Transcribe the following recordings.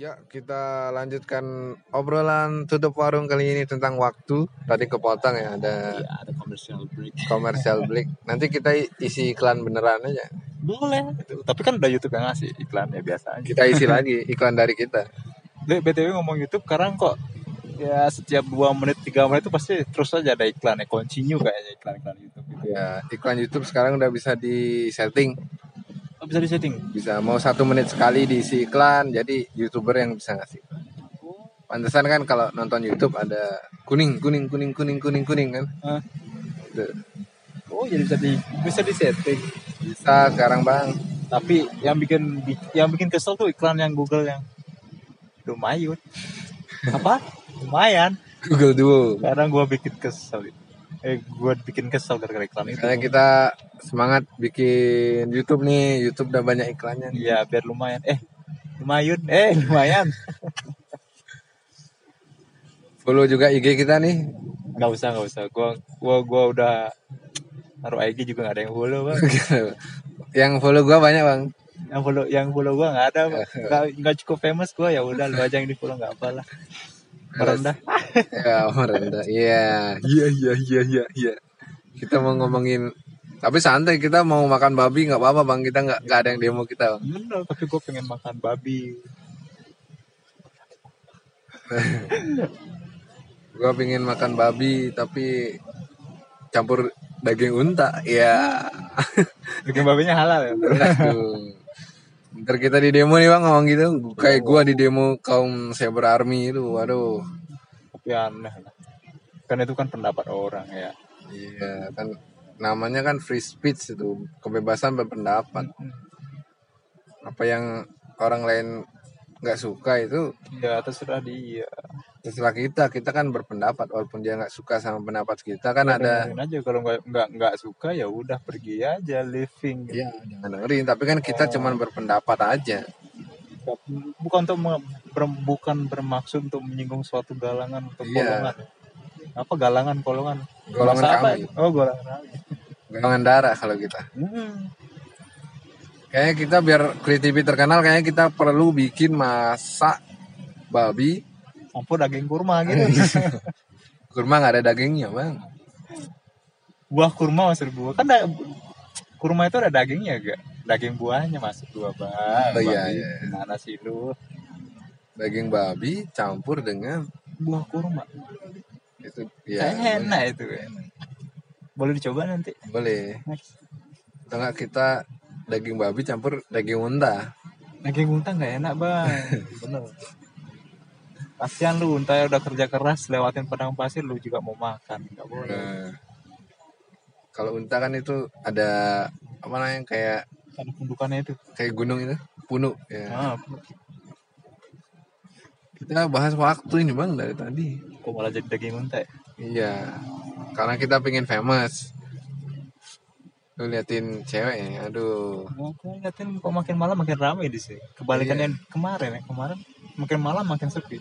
Ya, kita lanjutkan obrolan tutup warung kali ini tentang waktu. Tadi kepotong ya, ada Iya, ada commercial break. commercial break. Nanti kita isi iklan beneran aja. Boleh. Itu. Tapi kan udah YouTube yang ngasih iklannya biasa aja. Kita isi lagi iklan dari kita. Dek, BTW ngomong YouTube sekarang kok ya setiap 2 menit 3 menit itu pasti terus aja ada iklannya continue kayaknya iklan-iklan YouTube gitu. Ya, iklan YouTube sekarang udah bisa di setting. Bisa disetting. Bisa mau satu menit sekali diisi iklan. Jadi youtuber yang bisa ngasih. Pantesan kan kalau nonton YouTube ada kuning, kuning, kuning, kuning, kuning, kuning kan. Hah? Oh, jadi bisa di bisa disetting. Bisa sekarang bang. Tapi yang bikin yang bikin kesel tuh iklan yang Google yang lumayan. Apa? Lumayan. Google Duo. Kadang gua bikin kesel. Eh, gua bikin kesel gara-gara iklan itu. Karena kita semangat bikin YouTube nih. YouTube udah banyak iklannya. Iya, biar lumayan. Eh, lumayan. Eh, lumayan. Follow juga IG kita nih. Gak usah, gak usah. Gua gua gua udah naruh IG juga gak ada yang follow, Bang. yang follow gua banyak bang. Yang follow yang follow gua gak ada, Bang. Gak, gak cukup famous gua ya udah lu aja yang di follow gak apa lah. Merendah. Ya merendah. Iya. Iya iya iya iya iya. Kita mau ngomongin tapi santai kita mau makan babi nggak apa-apa bang kita nggak nggak ada yang demo kita bang. Bener, tapi gua pengen makan babi. Gua pengen makan babi tapi campur daging unta. Ya. Bikin babinya halal ya. Aduh. Ntar kita di demo nih bang ngomong gitu. Kayak gua di demo kaum cyber army itu. Waduh. Tapi aneh lah. Kan itu kan pendapat orang ya. Iya kan namanya kan free speech itu kebebasan berpendapat. Apa yang orang lain nggak suka itu Ya, terserah dia. Terserah kita. Kita kan berpendapat walaupun dia nggak suka sama pendapat kita kan Ya, ada. aja kalau nggak nggak nggak suka ya udah pergi aja living. Iya jangan dengerin. Tapi kan kita cuman berpendapat aja. bukan untuk ber- bukan bermaksud untuk menyinggung suatu galangan atau Iya. golongan apa galangan golongan Golongan apa kami. ya? oh golongan kami Golongan darah kalau kita. hmm. Kayaknya kita biar kreatif terkenal kayaknya kita perlu bikin masak babi campur daging kurma gitu. Kurma nggak ada dagingnya bang. Buah kurma masuk buah kan da- kurma itu ada dagingnya gak daging buahnya masuk dua bang. Oh, iya, Babi, iya. gimana sih lu? Daging babi campur dengan buah kurma. Itu ya enak itu boleh dicoba nanti? Boleh. Atau nggak kita daging babi campur daging unta? Daging unta nggak enak bang. Bener kasihan lu unta yang udah kerja keras lewatin padang pasir lu juga mau makan. Nggak boleh. Nah, kalau unta kan itu ada apa namanya kayak ada pundukannya itu. kayak gunung itu punuk ya. Ah, kita bahas waktu ini bang dari tadi. Kok malah jadi daging unta ya? iya karena kita pengen famous. Lu liatin cewek ya aduh aku liatin kok makin malam makin ramai di sini. Kebalikannya kemarin ya kemarin makin malam makin sepi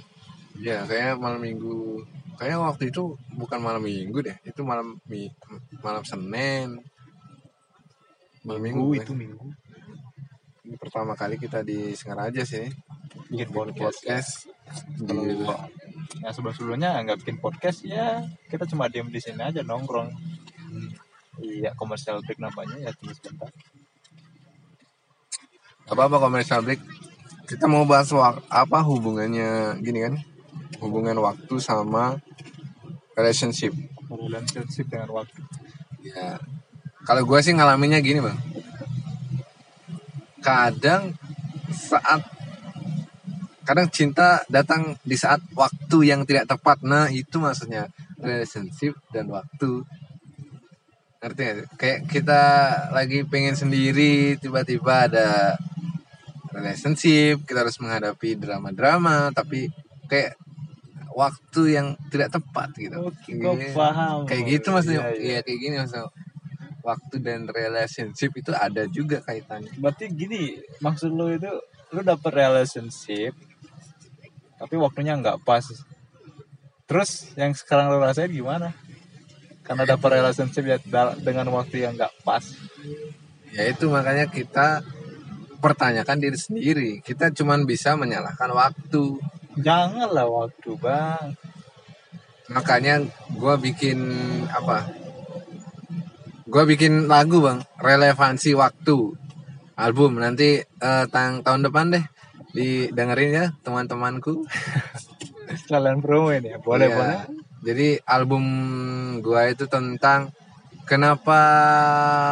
Iya, kayaknya malam minggu. Kayaknya waktu itu bukan malam minggu deh. Itu malam mi, malam Senin. Malam minggu. minggu kan. itu minggu Ini pertama kali kita di Singaraja sih. bikin podcast podcast. kalau Di- yang sebelum sebelumnya nggak bikin podcast ya kita cuma diem di sini aja nongkrong iya komersial break namanya ya tunggu sebentar apa apa komersial break. Kita mau bahas apa hubungannya gini kan? Hubungan waktu sama relationship. relationship dengan waktu Ya. Kalau gue sih ngalaminnya gini bang. Kadang saat kadang cinta datang di saat waktu yang tidak tepat. Nah itu maksudnya relationship dan waktu. Ngerti gak? sih? Kayak kita lagi pengen sendiri tiba-tiba ada relationship kita harus menghadapi drama-drama tapi kayak waktu yang tidak tepat gitu. Oke, gue Iya. paham. Kayak gitu maksudnya. Iya, Iya, iya. kayak gini maksudnya. Waktu dan relationship itu ada juga kaitannya. Berarti gini, maksud lu itu lu dapet relationship, tapi waktunya nggak pas. Terus yang sekarang lu rasain gimana? Karena dapet relationship ya dengan waktu yang nggak pas. Ya itu makanya kita pertanyakan diri sendiri kita cuman bisa menyalahkan waktu janganlah waktu bang. Makanya gue bikin apa? Gue bikin lagu bang. Relevansi waktu. Album. Nanti eh, tang tahun depan deh didengerin ya teman-temanku. Sekalian promo ini ya? Boleh Iya. boleh. Jadi album gue itu tentang kenapa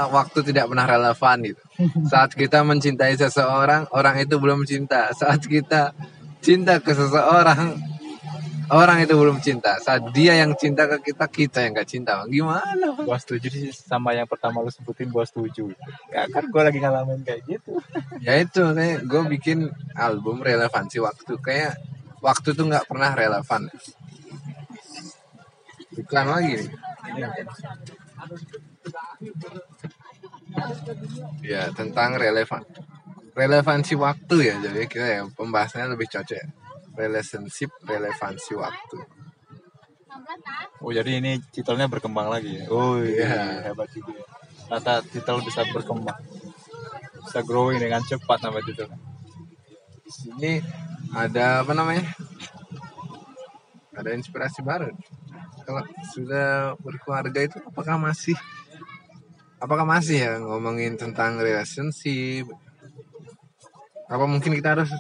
waktu tidak pernah relevan gitu. Saat kita mencintai seseorang orang itu belum cinta. Saat kita cinta ke seseorang orang itu belum cinta. Saat dia yang cinta ke kita kita yang gak cinta. Gimana Bang? gua setuju sih sama yang pertama lu sebutin gua setuju. Ya kan gua lagi ngalamin kayak gitu. Ya itu kayak gue bikin album relevansi waktu. Kayak waktu tuh nggak pernah relevan. Iklan lagi. Nih ya tentang relevan relevansi waktu ya jadi kita ya pembahasannya lebih cocok. Ya relationship relevansi waktu. Oh jadi ini titelnya berkembang lagi ya? Oh Iya. iya. hebat juga ya. ternyata titel bisa berkembang. Bisa growing dengan cepat nama titel ini ada apa namanya? Ada inspirasi baru. Kalau sudah berkeluarga itu apakah masih apakah masih ya ngomongin tentang relationship apa mungkin kita harus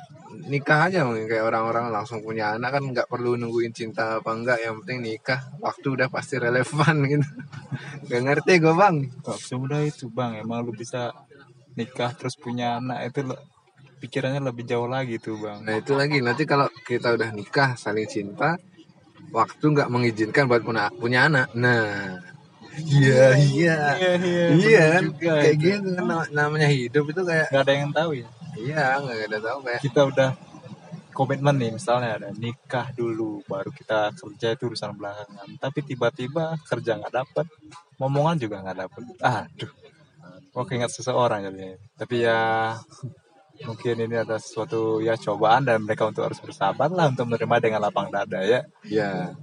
nikah aja? Mungkin kayak orang-orang langsung punya anak kan nggak perlu nungguin cinta apa enggak. Yang penting nikah waktu udah pasti relevan gitu. Gak ngerti gue bang. Gak semudah itu bang. Emang lu bisa nikah terus punya anak itu lo- pikirannya lebih jauh lagi tuh bang. Nah itu lagi. Nanti kalau kita udah nikah saling cinta, waktu nggak mengizinkan buat punya punya anak. Nah, iya iya. Iya iya kan? juga kayak itu. gitu kan nam- namanya hidup itu kayak nggak ada yang tahu ya iya nggak ada kayak kita udah komitmen nih misalnya ada nikah dulu baru kita kerja itu urusan belakangan. Tapi tiba-tiba kerja nggak dapet momongan juga nggak dapet. Aduh oke ingat seseorang jadi. Tapi ya mungkin ini ada sesuatu ya cobaan dan mereka untuk harus bersabar lah untuk menerima dengan lapang dada ya. Ya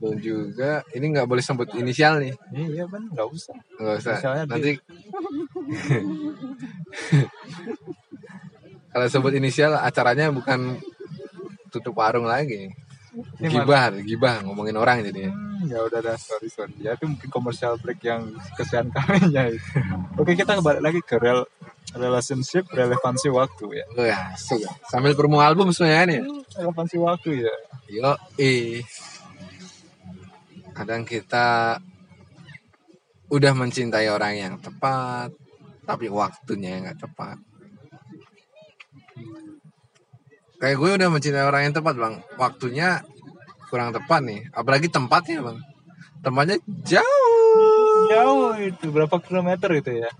dan juga ini nggak boleh sebut inisial nih. Iya kan nggak usah. Nggak usah. Inisialnya nanti kalau sebut inisial acaranya bukan tutup warung lagi. Ini gibah gibah ngomongin orang jadi Hmm, ya udah dah sorry sorry. Ya itu mungkin komersial break yang kesian kalinya itu. Oke kita kembali lagi ke real relationship relevansi waktu ya. Lu ya suka sambil promo album semuanya nih relevansi waktu ya. Yo, eh. Kadang kita udah mencintai orang yang tepat, tapi waktunya yang nggak tepat. Kayak gue udah mencintai orang yang tepat, bang. Waktunya kurang tepat nih. Apalagi tempatnya, bang. Tempatnya jauh. jauh itu berapa kilometer itu ya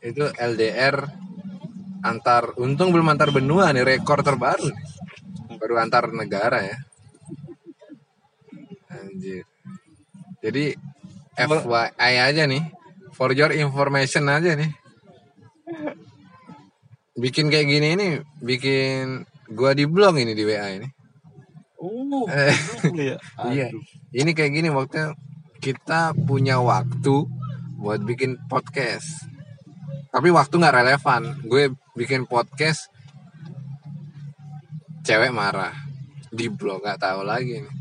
Itu LDR antar, untung belum antar benua nih, rekor terbaru. nih. Baru antar negara ya. Anjir. Jadi FYI aja nih, for your information aja nih. Bikin kayak gini ini, bikin gua di blog ini di WA ini. oh Eh. ya Iya. Ini kayak gini waktunya kita punya waktu buat bikin podcast. Tapi waktu nggak relevan. Gue bikin podcast, cewek marah di blog nggak tahu lagi nih.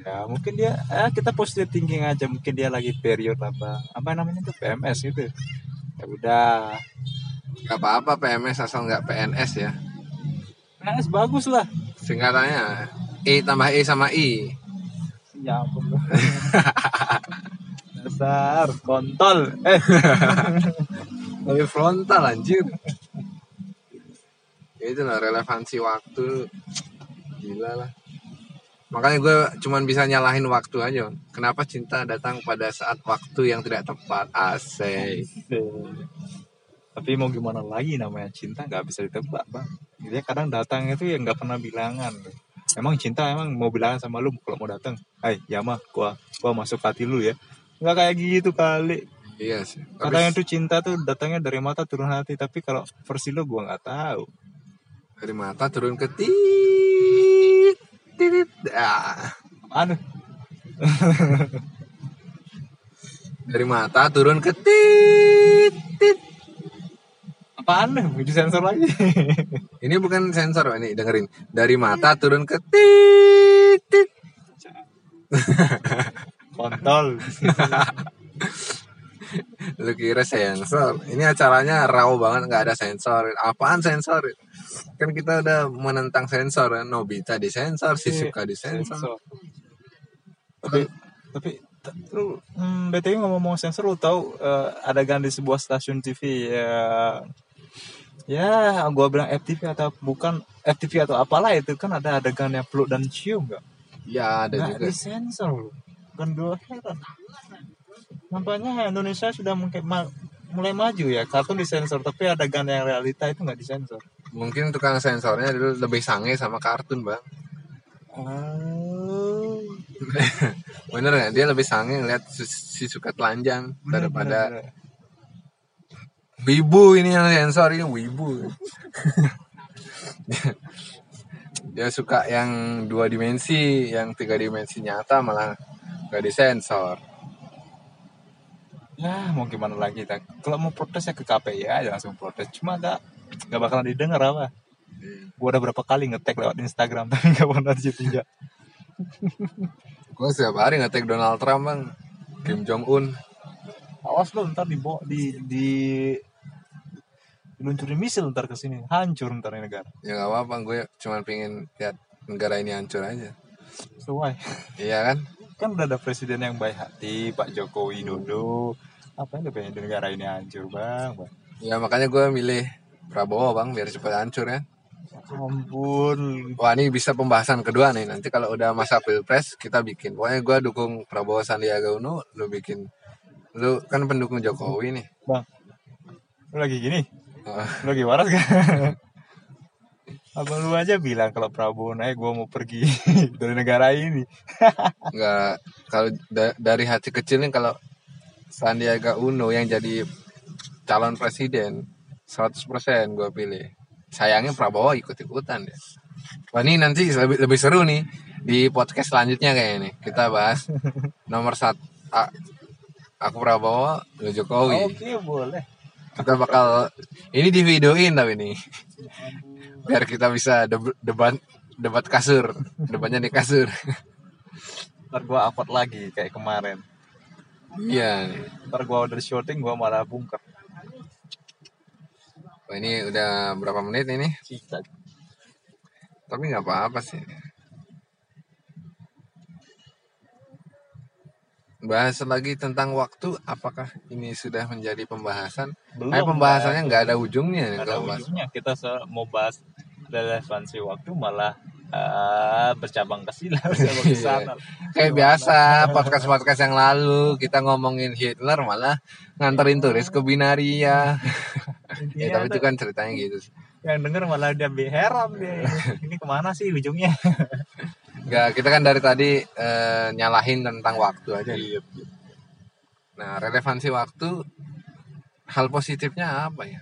ya mungkin dia eh, kita positive thinking aja mungkin dia lagi period apa apa namanya tuh PMS gitu ya udah Gak apa-apa PMS asal nggak PNS ya. PMS bagus lah Singkatannya E tambah E sama I. ya ampun dasar kontol eh Lebih frontal anjir. Ya itu lah relevansi waktu. Gila lah. Makanya gue cuman bisa nyalahin waktu aja. Kenapa cinta datang pada saat waktu yang tidak tepat? Asik. Tapi mau gimana lagi namanya cinta nggak bisa ditebak bang dia kadang datang itu ya nggak pernah bilangan emang cinta emang mau bilangan sama lu kalau mau datang Hai ya mah gua gua masuk hati lu ya nggak kayak gitu kali Iya sih. katanya tuh cinta tuh datangnya dari mata turun hati tapi kalau versi lu gua nggak tahu dari mata turun ke tit. Tit. Ah. anu Dari mata turun ke tit. Tit. Apaan nih disensor lagi Ini bukan sensor, ini dengerin. Dari mata turun ke titik. kontol Lu kira sensor. Ini acaranya raw banget, nggak ada sensor. Apaan sensor? Kan kita udah menentang sensor. kan. Nobita disensor, Shizuka disensor. Sensor. tapi tapi lu hmm, btw ngomong sensor lu tahu eh, adegan di sebuah stasiun TV ya ya gua bilang FTV atau bukan FTV atau apalah itu kan ada adegan yang peluk dan cium nggak? Ya ada nggak juga. disensor lu kan gua heran. Nampaknya Indonesia sudah mungkin mulai maju ya. Kartun disensor tapi adegan yang realita itu nggak disensor. Mungkin tukang sensornya dulu lebih sange sama kartun, Bang. oh. Bener nggak? Dia lebih sange ngeliat si Shizuka telanjang daripada Wibu ini yang sensor ini wibu. Dia suka yang dua dimensi, yang tiga dimensi nyata malah gak disensor. ya mau gimana lagi tak kalau mau protes ya ke KPI aja langsung protes cuma gak gak bakalan didengar apa gua udah berapa kali ngetek lewat Instagram tapi gak pernah ditinjak Gue setiap hari ngetek Donald Trump bang, Kim Jong Un. awas lo ntar di di di diluncurin misil ntar ke sini hancur ntar ini negara Ya gak apa-apa, gue cuma pengen lihat negara ini hancur aja. sesuai Iya kan? kan udah ada presiden yang baik hati Pak Joko Widodo apa yang pengen di negara ini hancur bang bang Ya makanya gue milih Prabowo bang, biar cepat hancur ya. ampun Wah ini bisa pembahasan kedua nih. Nanti kalau udah masa pilpres kita bikin. Pokoknya gue dukung Prabowo Sandiaga Uno, lu bikin. Lu kan pendukung Jokowi nih. bang lu lagi gini Lu lagi waras kan Abang lu aja bilang kalau Prabowo naik gue mau pergi dari negara ini. nggak kalau da- dari hati kecil nih kalau Sandiaga Uno yang jadi calon presiden 100% gue pilih. Sayangnya Prabowo ikut-ikutan deh. Wah ini nanti lebih, lebih seru nih di podcast selanjutnya kayaknya nih. Kita bahas nomor satu. Aku Prabowo, lu Jokowi. Oke boleh. Kita bakal ini di videoin tapi nih. Biar kita bisa deb- debat debat kasur, debatnya di kasur. Ntar gue upload lagi kayak kemarin. Iya. Ntar gue udah syuting gue malah bungker. Wah, ini udah berapa menit ini? Tapi nggak apa-apa sih. Bahas lagi tentang waktu, apakah ini sudah menjadi pembahasan? Belum. eh pembahasannya nggak ada ujungnya nih Nggak ada kalau bahas. ujungnya. Kita mau bahas relevansi waktu malah eh, bercabang ke sini, bercabang ke Iya. sana. Kayak biasa podcast-podcast yang lalu kita ngomongin Hitler malah nganterin turis ke Binaria. ya tapi itu kan ceritanya gitu. yang denger malah dia heran dia. Ini ke mana sih ujungnya? Nggak, kita kan dari tadi eh, nyalahin tentang waktu aja. Iya. Nah, relevansi waktu hal positifnya apa ya?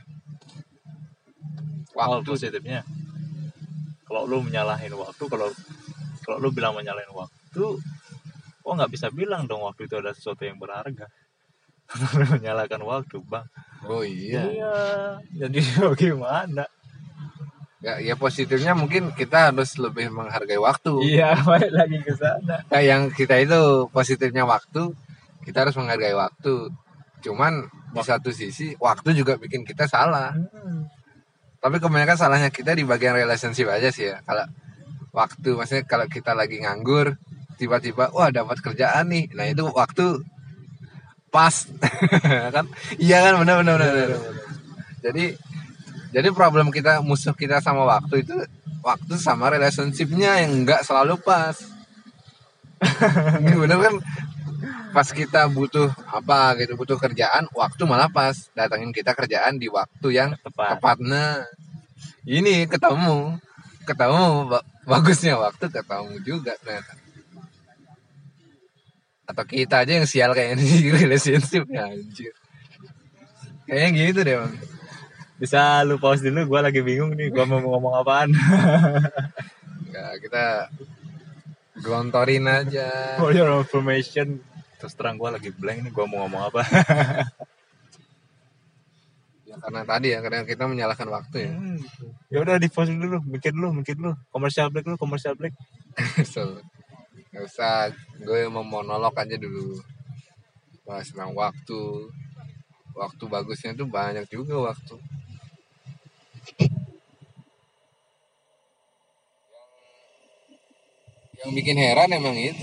Hal Waktu positifnya. Kalau lu menyalahin waktu, kalau kalau lu bilang menyalahin waktu, kok nggak bisa bilang dong waktu itu ada sesuatu yang berharga. Lu menyalakan waktu, bang. Oh iya. Iya. Jadi bagaimana? Ya, ya positifnya mungkin kita harus lebih menghargai waktu. Iya, balik lagi ke sana. Kayak yang kita itu positifnya waktu, kita harus menghargai waktu. Cuman di satu sisi waktu juga bikin kita salah. Hmm. Tapi kebanyakan salahnya kita di bagian relationship aja sih ya. Kalau waktu maksudnya kalau kita lagi nganggur, tiba-tiba wah dapat kerjaan nih. Nah, itu waktu pas kan? Iya kan benar benar benar. benar. Jadi jadi problem kita musuh kita sama waktu itu waktu sama relationshipnya yang enggak selalu pas. Ini bener kan? Pas kita butuh apa gitu butuh kerjaan waktu malah pas. Datangin kita kerjaan di waktu yang Tepat. tepatnya. Ini ketemu ketemu ba- bagusnya waktu ketemu juga ternyata. Atau kita aja yang sial kayak ini relationship ya anjir. Kayaknya gitu deh bang Bisa lu pause dulu, gua lagi bingung nih, gua mau ngomong apaan. Nggak, kita gelontorin aja. For your information, terus terang gua lagi blank nih, gua mau ngomong apa. ya karena tadi ya karena kita menyalahkan waktu ya. Hmm, gitu. ya udah di pause dulu mikir dulu mikir dulu. Komersial break dulu komersial break. So nggak usah gue mau monolog aja dulu. Bahas tentang waktu. Waktu bagusnya tuh banyak juga waktu yang bikin heran emang itu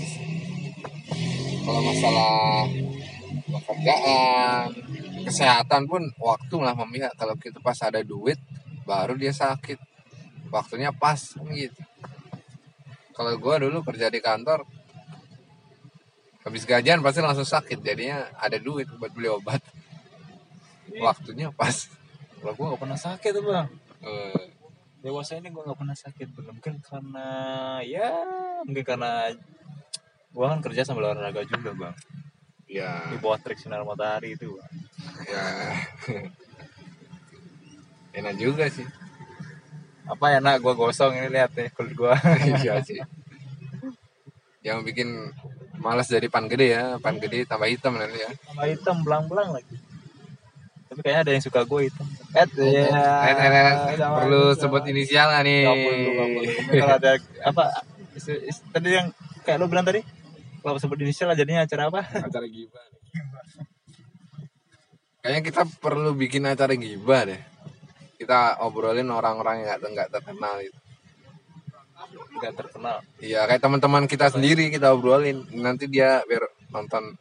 kalau masalah pekerjaan kesehatan pun waktu lah memihak. Kalau kita pas ada duit baru dia sakit. Waktunya pas gitu. Kalau gua dulu kerja di kantor habis gajian pasti langsung sakit. Jadinya ada duit buat beli obat. Waktunya pas. Kalau gue gak pernah sakit tuh bang. Eh, dewasa ini gue gak pernah sakit Bang. mungkin karena ya mungkin karena gue kan kerja sambil olahraga juga bang. Ya. Di bawah terik sinar matahari itu bang. ya. Enak juga sih. Apa enak gue gosong ini lihat nih kulit gue iya sih. Yang bikin malas jadi pan gede ya. Pan gede tambah hitam nanti ya. Sama hitam belang-belang lagi tapi kayaknya ada yang suka gue eh Eh, eh, eh, eh, perlu sebut inisial nih. Gak perlu, gak perlu. Mungkin kalau ada apa tadi yang kayak lo bilang tadi kalau sebut inisial jadinya acara apa? Acara gibah kayaknya kita perlu bikin acara gibah deh. Kita obrolin orang-orang yang nggak nggak terkenal itu nggak terkenal. Iya kayak teman-teman kita sendiri kita obrolin. Nanti dia biar nonton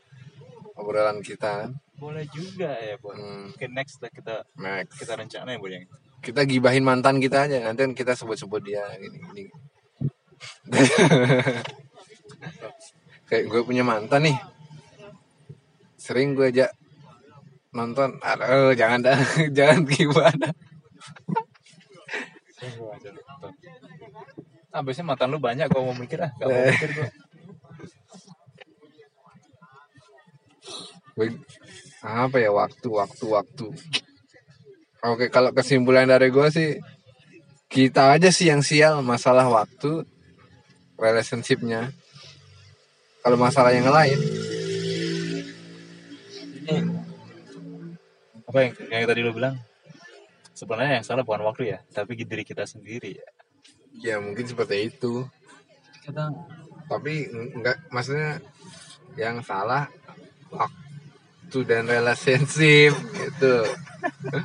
obrolan kita boleh juga ya bu Hmm, mungkin next lah kita next. kita rencana ya bu yang kita gibahin mantan kita aja nanti kan kita sebut-sebut dia gini gini. Kayak gue punya mantan nih. Sering gue aja nonton. Aduh jangan dah jangan gimana. Ah biasanya mantan lu banyak gua mau mikir ah gak mau Eh. mikir Gue- apa ya waktu waktu waktu. Oke kalau kesimpulan dari gue sih kita aja sih yang sial masalah waktu relationshipnya. Kalau masalah yang lain. Ini apa yang, yang tadi lu bilang? Sebenarnya yang salah bukan waktu ya tapi diri kita sendiri ya. Ya mungkin seperti itu. Kita tapi enggak maksudnya yang salah waktu dan relationship gitu.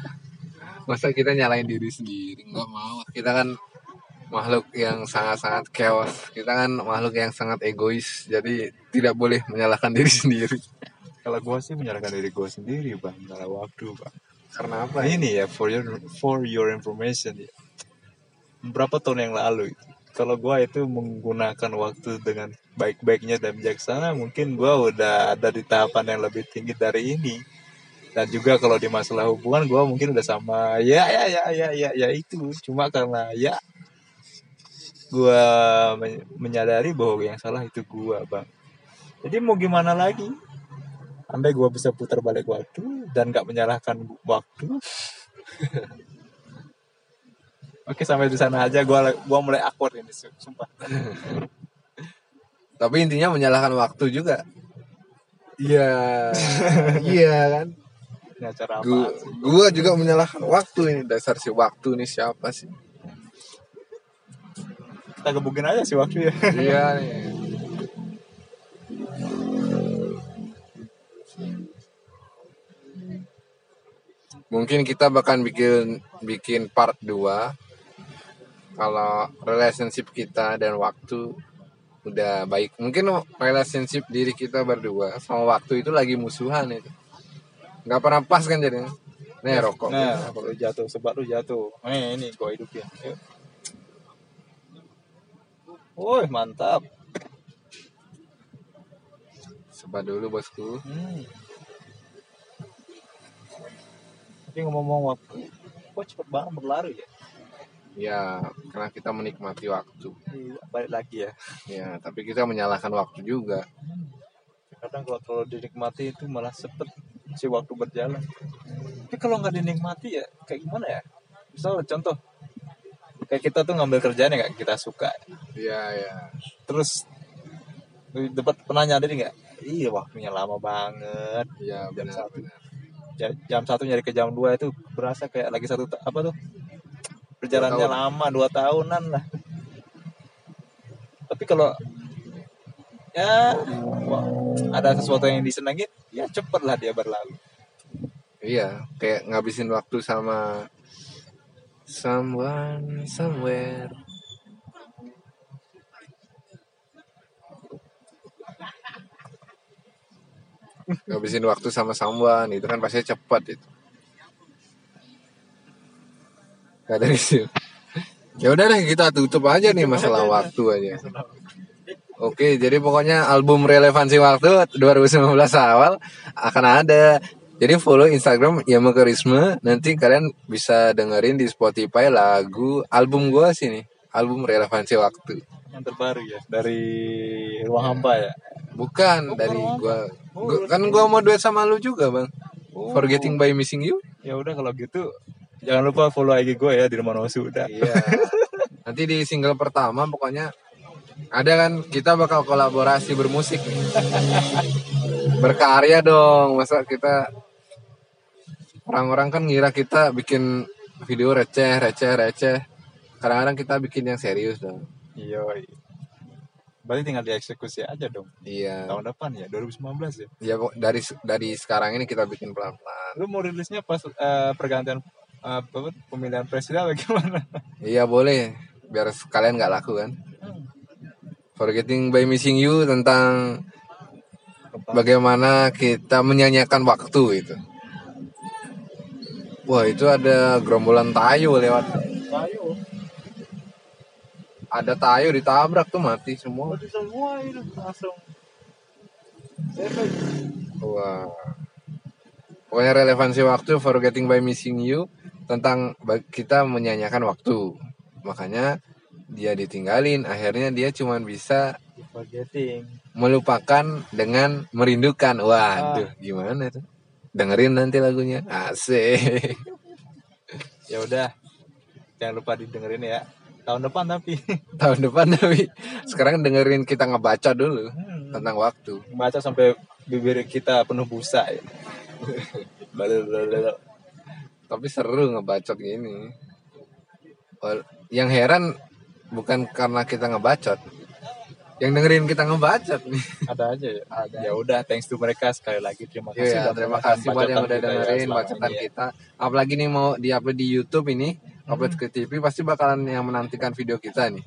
Masa kita nyalain diri sendiri? Nggak mau. Kita kan makhluk yang sangat-sangat chaos. Kita kan makhluk yang sangat egois. Jadi tidak boleh menyalahkan diri sendiri. Kalau gua sih menyalahkan diri gua sendiri bang. Kalau waktu bang. Karena apa? Ini ya for your for your information ya. Berapa tahun yang lalu itu, kalau gua itu menggunakan waktu dengan baik-baiknya dan bijaksana, mungkin gua udah ada di tahapan yang lebih tinggi dari ini. Dan juga kalau di masalah hubungan gua mungkin udah sama ya ya ya ya ya ya itu. Cuma karena ya gua men- menyadari bahwa yang salah itu gua, Bang. Jadi mau gimana lagi? Andai gua bisa putar balik waktu dan nggak menyalahkan waktu. Oke sampai di sana aja gua gua mulai awkward ini su- sumpah. tapi intinya menyalahkan waktu juga iya iya kan Ini acara apa? gua, gua juga menyalahkan waktu ini dasar si waktu ini siapa sih Kita gebukin aja sih waktu ya. iya nih. Mungkin kita bahkan bikin bikin part 2 kalau relationship kita dan waktu udah baik. Mungkin relationship diri kita berdua sama waktu itu lagi musuhan itu. nggak pernah pas kan jadinya. Nih rokok. Nah, lu jatuh, sebab lu jatuh. Nih, ini gua hidupin. Yuk. Woi, mantap. Sebat dulu bosku. Hmm. Tapi ngomong-ngomong waktu, kok cepet banget berlari ya? Ya, karena kita menikmati waktu. Iya, Balik lagi ya. Ya, tapi kita menyalahkan waktu juga. kadang kalau terlalu dinikmati itu malah cepet si waktu berjalan tapi kalau nggak dinikmati ya kayak gimana ya misal contoh kayak kita tuh ngambil kerjaan yang kita suka Iya, ya. terus dapat pernah nyadar nggak iya waktunya lama banget Iya, Jam benar. satu. benar. ja- jam satu nyari ke jam 2 itu berasa kayak lagi satu apa tuh perjalanannya tahun. lama dua tahunan lah tapi kalau ya wah, ada sesuatu yang disenangin ya cepet lah dia berlalu Iya, kayak ngabisin waktu sama someone somewhere. ngabisin waktu sama someone itu kan pasti cepat itu. Gak ada isu. Ya udah deh kita tutup aja nih masalah waktu aja. Oke, jadi pokoknya album relevansi waktu 2019 awal akan ada. Jadi follow Instagram Yama Karisma. Nanti kalian bisa dengerin di Spotify lagu album gua sih nih. Album relevansi waktu. yang terbaru ya dari ruang hampa ya Bukan dari gua. Gua- kan gua mau duet sama lu juga, Bang. Forgetting by Missing You. ya udah kalau gitu jangan lupa follow IG gue ya di rumah Nosu udah Iya. Nanti di single pertama pokoknya ada kan kita bakal kolaborasi bermusik nih. Berkarya dong. Masa kita orang-orang kan ngira kita bikin video receh, receh, receh. Kadang-kadang kita bikin yang serius dong. iya berarti tinggal dieksekusi aja dong Iya. tahun depan ya 2019 ya Ya pok- dari dari sekarang ini kita bikin pelan-pelan. lu mau rilisnya pas eh, pergantian apa, pemilihan presiden atau gimana Iya boleh. Biar sekalian nggak laku kan. Forgetting by Missing You tentang bagaimana kita menyanyikan waktu itu. Wah itu ada gerombolan tayo lewat. ayo Ada tayo ditabrak tuh mati semua. semua itu langsung Wah. Pokoknya relevansi waktu Forgetting by Missing You tentang kita menyanyikan waktu. Makanya dia ditinggalin. Akhirnya dia cuma bisa forgetting melupakan dengan merindukan. Waduh, gimana tuh? Dengerin nanti lagunya. Asik. ya udah jangan lupa didengerin ya tahun depan tapi Tahun depan tapi sekarang dengerin kita ngebaca dulu tentang waktu. baca sampai bibir kita penuh busa ya. Tapi seru ngebacot gini. Yang heran bukan karena kita ngebacot. Yang dengerin kita ngebacot nih. ada aja ya ya udah thanks to mereka sekali lagi terima kasih udah terima kasih buat yang udah ya dengerin selama bacotan ya. kita. Apalagi nih mau diupload di YouTube ini, upload ke TV pasti bakalan yang menantikan video kita nih.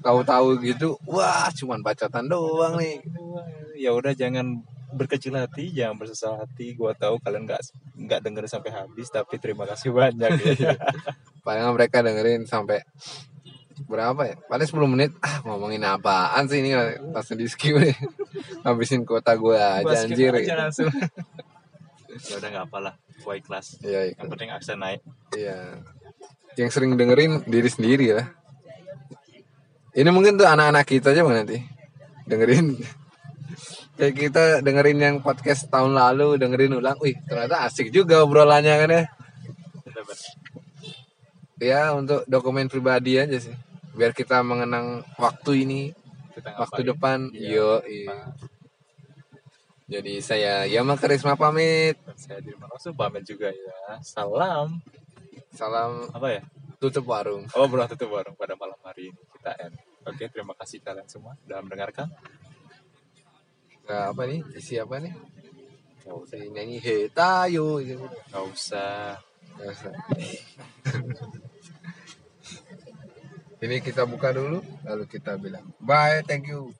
Tahu-tahu gitu, wah cuman bacotan doang nih. ya udah jangan berkecil hati jangan bersesal hati gua tahu kalian nggak nggak dengerin sampai habis tapi terima kasih banyak ya Palingan mereka dengerin sampai berapa ya? Paling 10 menit. Ah, ngomongin apaan sih ini langsung di skip nih. Habisin kuota gue aja anjir. aja langsung ya udah nggak apalah gua ikhlas Iya, yang penting aksen naik iya. Yang sering dengerin diri sendiri lah. Ini mungkin tuh anak-anak kita aja Bang, nanti dengerin kayak kita dengerin yang podcast tahun lalu dengerin ulang. Wih ternyata asik juga obrolannya kan ya. Ya untuk dokumen pribadi aja sih. Biar kita mengenang waktu ini kita waktu ngapain. depan. Iya, yo iya. jadi saya Yama Karisma pamit. Dan saya di rumah Rasul pamit juga ya. Salam. Salam apa ya? tutup warung. Oh belum tutup warung pada malam hari ini kita end. Oke terima kasih kalian semua sudah mendengarkan Nah, apa nih isi apa nih oh, si nyanyi hetayo gitu. nggak usah Nggak usah. ini kita buka dulu lalu kita bilang. Bye thank you